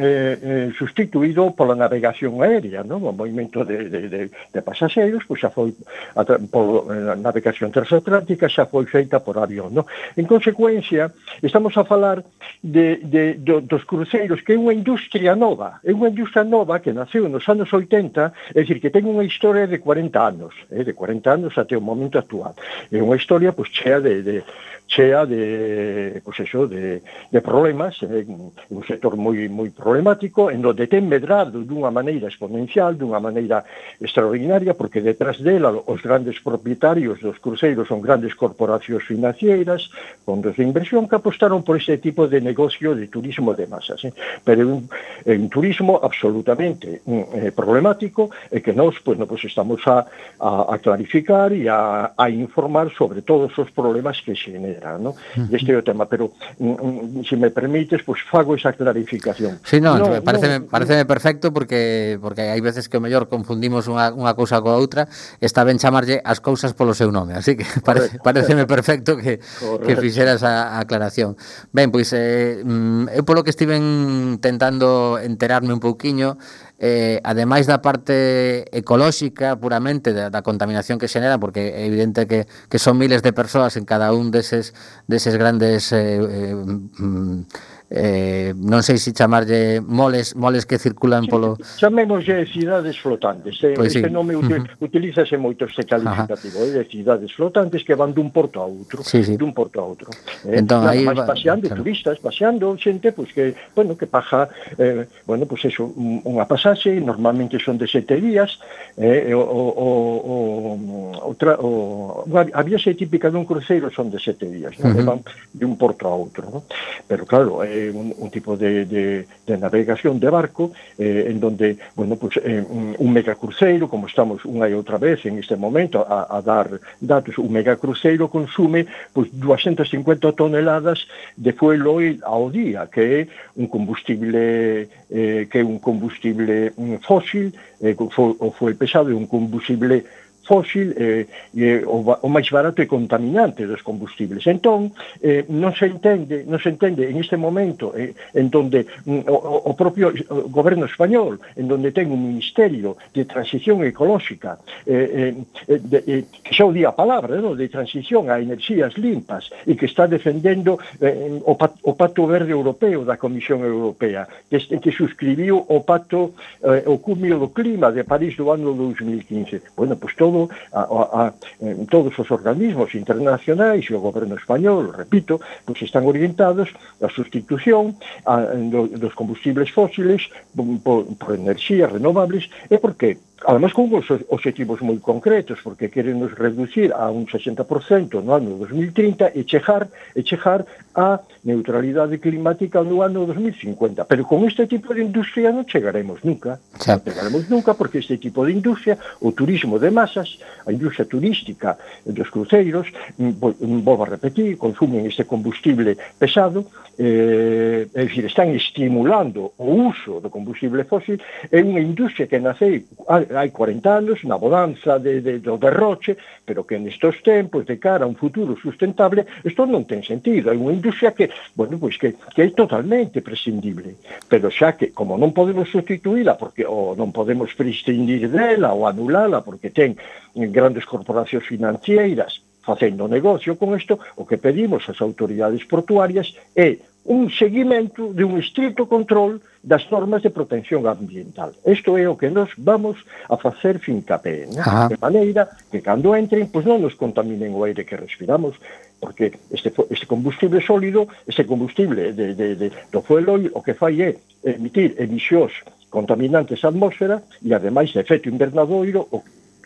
eh, eh, sustituído pola navegación aérea, non? o movimento de, de, de, de pasaxeiros, pois xa foi atra, polo, eh, a navegación transatlántica xa foi feita por avión. No? En consecuencia, estamos a falar de, de, de, dos cruceiros, que é unha industria nova, é unha industria nova que naceu nos anos 80, é dicir, que ten unha historia de 40 anos, eh, de 40 anos até o momento actual. É unha historia pois, chea de, de, chea de, pues eso, de, de problemas, eh, un sector moi moi problemático, en donde ten medrado dunha maneira exponencial, dunha maneira extraordinaria, porque detrás dela os grandes propietarios dos cruceiros son grandes corporacións financieras, fondos de inversión que apostaron por este tipo de negocio de turismo de masas. Eh? Pero un, un turismo absolutamente mm, eh, problemático e eh, que nós pues, no, pues estamos a, a, a clarificar e a, a informar sobre todos os problemas que xenera etcétera, ¿no? Uh. Este é o tema, pero mm, se si me permites, pois pues, fago esa clarificación. Sí, no, no pareceme, no, pareceme perfecto porque porque hai veces que o mellor confundimos unha, unha cousa coa outra, está ben chamarlle as cousas polo seu nome, así que parece, pareceme perfecto que, Correcto. que fixeras a, a aclaración. Ben, pois eh, mm, eu polo que estiven tentando enterarme un pouquiño, eh, ademais da parte ecolóxica puramente da, da contaminación que xenera porque é evidente que, que son miles de persoas en cada un deses, deses grandes eh, eh, mm, eh, non sei se chamarlle moles moles que circulan polo... chamémoslle cidades flotantes, eh? pois pues este sí. nome uh -huh. utilízase moito este calificativo, eh? de cidades flotantes que van dun porto a outro, sí, sí. dun porto a outro. Eh? Entón, aí va... paseando claro. turistas, paseando xente, pois pues, que, bueno, que paja, eh, bueno, pois pues eso, unha pasaxe, normalmente son de sete días, eh, o, o, o, o, tra, o, a viaxe típica dun cruceiro son de sete días, uh -huh. van de un porto a outro, ¿no? pero claro, eh, un, un, tipo de, de, de, navegación de barco, eh, en donde, bueno, pues eh, un megacruceiro, como estamos unha e outra vez en este momento a, a dar datos, un megacruceiro consume pues, 250 toneladas de fuel oil ao día, que é un combustible eh, que é un combustible fósil, eh, o fuel pesado é un combustible fósil eh, eh, o, o máis barato e contaminante dos combustibles. Entón, eh, non se entende, non se entende en este momento eh, en donde mm, o, o propio goberno español, en donde ten un ministerio de transición ecolóxica, eh, eh, de, eh, que xa o di a palabra, no? de transición a enerxías limpas, e que está defendendo eh, o, o Pacto Verde Europeo da Comisión Europea, que, que suscribiu o Pacto eh, o Cúmio do Clima de París do ano 2015. Bueno, pois pues, todo todo a, a, a todos os organismos internacionais e o goberno español, repito, pois están orientados á sustitución a, do, dos combustibles fósiles por, por enerxías renovables e por que? Además, con uns objetivos moi concretos, porque queren nos reducir a un 60% no ano 2030 e chegar, e chegar a neutralidade climática no ano 2050. Pero con este tipo de industria non chegaremos nunca. Xa. Non chegaremos nunca porque este tipo de industria, o turismo de masas, a industria turística dos cruceiros, mm, mm, volvo a repetir, consumen este combustible pesado, eh, é dicir, están estimulando o uso do combustible fósil, é unha industria que nace ah, hai 40 anos na bodanza de, de, do derroche, pero que nestos tempos de cara a un futuro sustentable isto non ten sentido. É unha industria que, bueno, pois que, que é totalmente prescindible, pero xa que como non podemos sustituíla porque ou non podemos prescindir dela ou anulala porque ten grandes corporacións financeiras facendo negocio con isto, o que pedimos ás autoridades portuarias é un seguimento de un estrito control das normas de protección ambiental. Isto é o que nos vamos a facer fincapé, ¿no? De maneira que cando entren, pois non nos contaminen o aire que respiramos, porque este, este combustible sólido, este combustible de, de, de, do fuelo, o que fai é emitir emisións contaminantes á atmósfera e, ademais, efecto invernadoiro, o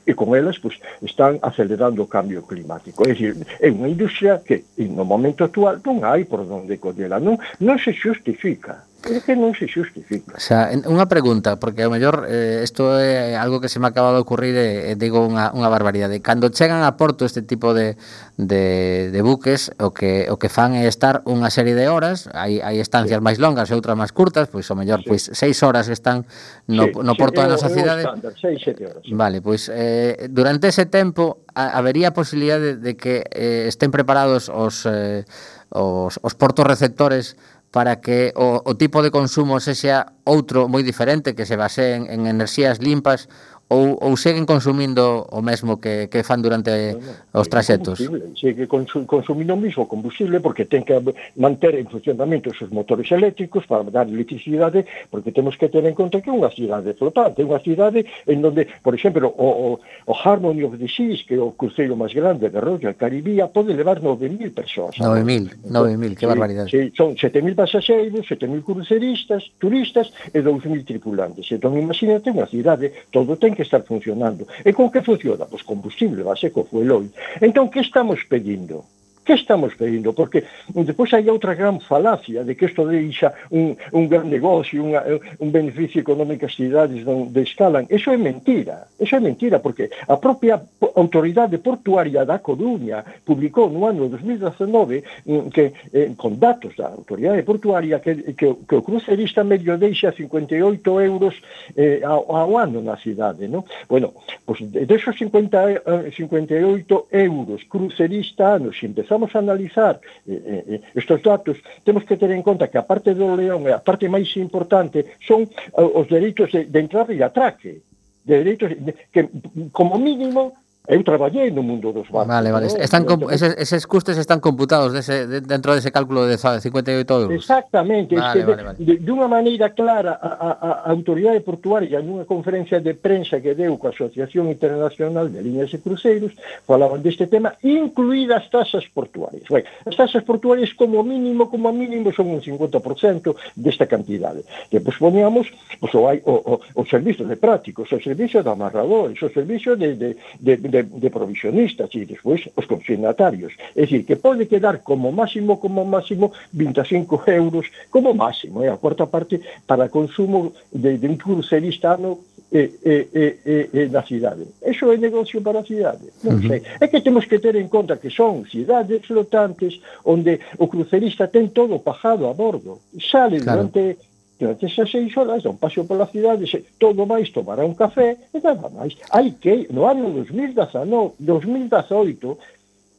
e con elas pois, están acelerando o cambio climático. É, dicir, é unha industria que no momento actual non hai por onde collela, non, non se xustifica. É que non se xustifica. O sea, unha pregunta, porque ao mellor eh, isto eh, é algo que se me acaba de ocurrir e, eh, digo unha, unha barbaridade. Cando chegan a porto este tipo de, de, de buques, o que o que fan é estar unha serie de horas, hai, hai estancias sí. máis longas e outras máis curtas, pois ao mellor sí. pois seis horas están no, sí, no porto sí, da nosa cidade. Seis, sete horas. Sí. Vale, pois eh, durante ese tempo a, habería posibilidade de, de que eh, estén preparados os, eh, os, os portos receptores para que o, o tipo de consumo se sea outro moi diferente que se baseen en enerxías limpas ou, ou seguen consumindo o mesmo que, que fan durante bueno, os traxetos? Segue consumindo o mismo combustible porque ten que manter en funcionamento os motores eléctricos para dar electricidade porque temos que ter en conta que é unha cidade flotante, unha cidade en donde, por exemplo, o, o, o Harmony of the Seas, que é o cruceiro máis grande de Royal Caribía, pode levar 9.000 persoas. 9.000, 9.000, que sí, barbaridade. Sí, son 7.000 pasaxeiros, 7.000 cruceristas, turistas e 2.000 tripulantes. Entón, imagínate unha cidade, todo ten que estar funcionando. E con que funciona? Pois combustible, base co fueloil. Entón, que estamos pedindo? Que estamos pedindo? Porque depois hai outra gran falacia de que isto deixa un, un gran negocio, unha, un beneficio económico ás cidades onde escalan. Eso é mentira. Eso é mentira, porque a propia autoridade portuaria da Coruña publicou no ano 2019 mm, que, eh, con datos da autoridade portuaria que, que, que o crucerista medio deixa 58 euros eh, ao, ao ano na cidade. No? Bueno, pues, de esos 50, 58 euros crucerista ano, se empezar estamos a analizar eh, eh, eh estos datos, temos que ter en conta que a parte do león, eh, a parte máis importante, son eh, os dereitos de, de entrada e atraque. De dereitos de, que, como mínimo, Eu traballei no mundo dos bancos. Vale, vale. ¿no? Están comp eses, eses custes están computados dese, de, dentro dese cálculo de 58 euros. Exactamente. Vale, es que vale, vale. De, de unha maneira clara a, a, a autoridade portuaria nunha conferencia de prensa que deu coa Asociación Internacional de Líneas e Cruceiros falaban deste tema, incluídas as tasas portuarias. Ben, as tasas portuarias como mínimo, como mínimo son un 50% desta cantidade. Que pois poníamos pois, o, o, o, o servicio de prácticos, o servicio de amarradores, o servicio de, de, de, de de, de provisionistas e despois os consignatarios. É dicir, que pode quedar como máximo, como máximo, 25 euros como máximo, é a cuarta parte para consumo de, de un crucerista ano e, e, e, e, na cidade. Eso é negocio para a cidade. Non sei. É que temos que ter en conta que son cidades flotantes onde o crucerista ten todo pajado a bordo. Sale claro. durante Durante esas seis horas dá un paseo pola cidade, se todo máis tomará un café e nada máis. Hai que, no ano 2019, 2018,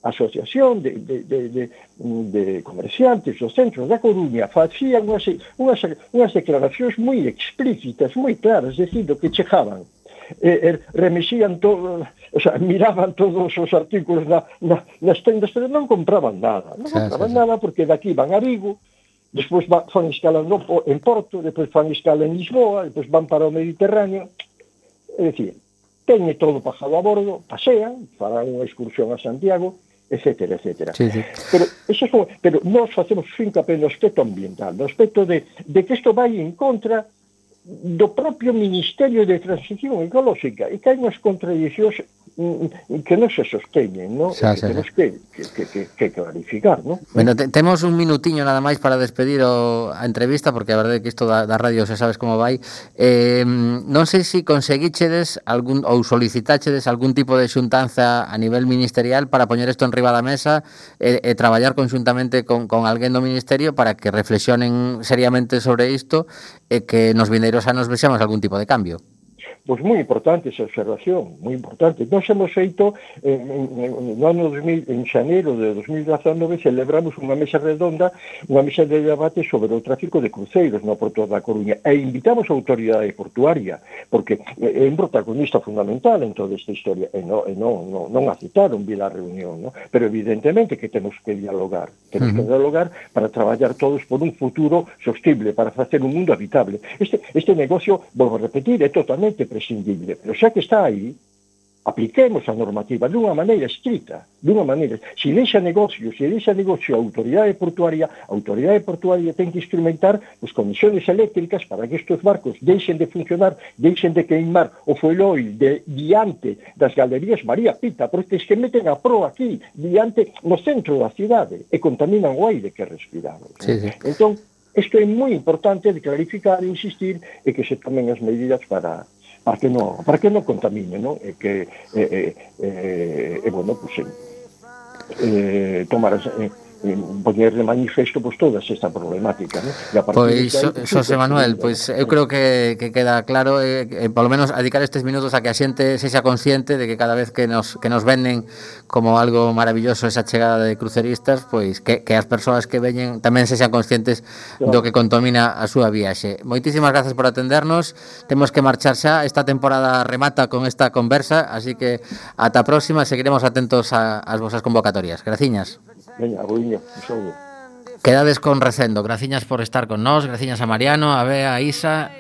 a Asociación de, de, de, de, de Comerciantes dos Centros da Coruña facían unhas, unhas, unhas declaracións moi explícitas, moi claras, dicindo que chejaban eh, eh, remexían todo, o sea, miraban todos os artículos na, na, nas tendas, pero non compraban nada, non compraban sí, sí. nada porque daqui van a Vigo, despois va, fan escala no, en Porto, despois fan escala en Lisboa, despois van para o Mediterráneo, é dicir, teñe todo pasado a bordo, pasean, farán unha excursión a Santiago, etcétera, etcétera. Sí, sí. Pero, eso son, pero nós facemos finca no aspecto ambiental, no aspecto de, de que isto vai en contra do propio Ministerio de Transición Ecolóxica e que hai unhas contradicións mm, mm, que non se sosteñen, non? Xa, xa, xa. Que, que, que, que, que clarificar, non? Bueno, te, temos un minutiño nada máis para despedir o, a entrevista, porque a verdade é que isto da, da radio se sabes como vai. Eh, non sei se si conseguíchedes algún, ou solicitachedes algún tipo de xuntanza a nivel ministerial para poñer isto en riba da mesa e, e traballar conjuntamente con, con alguén do Ministerio para que reflexionen seriamente sobre isto e que nos vindeiros o sea, nos deseamos algún tipo de cambio. pois moi importante esa observación, moi importante. Nós hemos feito, en, en, en, no ano 2000, en xaneiro de 2019, celebramos unha mesa redonda, unha mesa de debate sobre o tráfico de cruceiros no Porto da Coruña, e invitamos a autoridade portuaria, porque é un protagonista fundamental en toda esta historia, e non, e non, non, non aceptaron vir a reunión, no? pero evidentemente que temos que dialogar, temos uh -huh. que dialogar para traballar todos por un futuro sostible, para facer un mundo habitable. Este, este negocio, volvo a repetir, é totalmente prescindible. Pero xa que está aí, apliquemos a normativa dunha maneira estrita, dunha maneira. Se deixa negocio, se deixa negocio a autoridade portuaria, a autoridade portuaria ten que instrumentar as comisións eléctricas para que estes barcos deixen de funcionar, deixen de queimar o foiloil de diante das galerías María Pita, porque es que meten a proa aquí, diante no centro da cidade, e contaminan o aire que respiramos. Sí, sí. Entón, isto é moi importante de clarificar e insistir e que se tomen as medidas para para que non, para que non contamine, non? E eh, que, e, e, e, e bueno, pues, eh, tomar... Eh, poñer de manifesto pois, todas esta problemática. ¿no? E a pois, so, Xosé Manuel, pois eu creo que, que queda claro, eh, eh, polo menos dedicar estes minutos a que a xente sexa consciente de que cada vez que nos, que nos venden como algo maravilloso esa chegada de cruceristas, pois que, que as persoas que veñen tamén sexan conscientes do que contamina a súa viaxe. Moitísimas grazas por atendernos, temos que marchar xa, esta temporada remata con esta conversa, así que ata a próxima, seguiremos atentos a, as vosas convocatorias. Graciñas. Veña, abuiño, un saúdo. Quedades con Recendo. Graciñas por estar con nós, graciñas a Mariano, a Bea, a Isa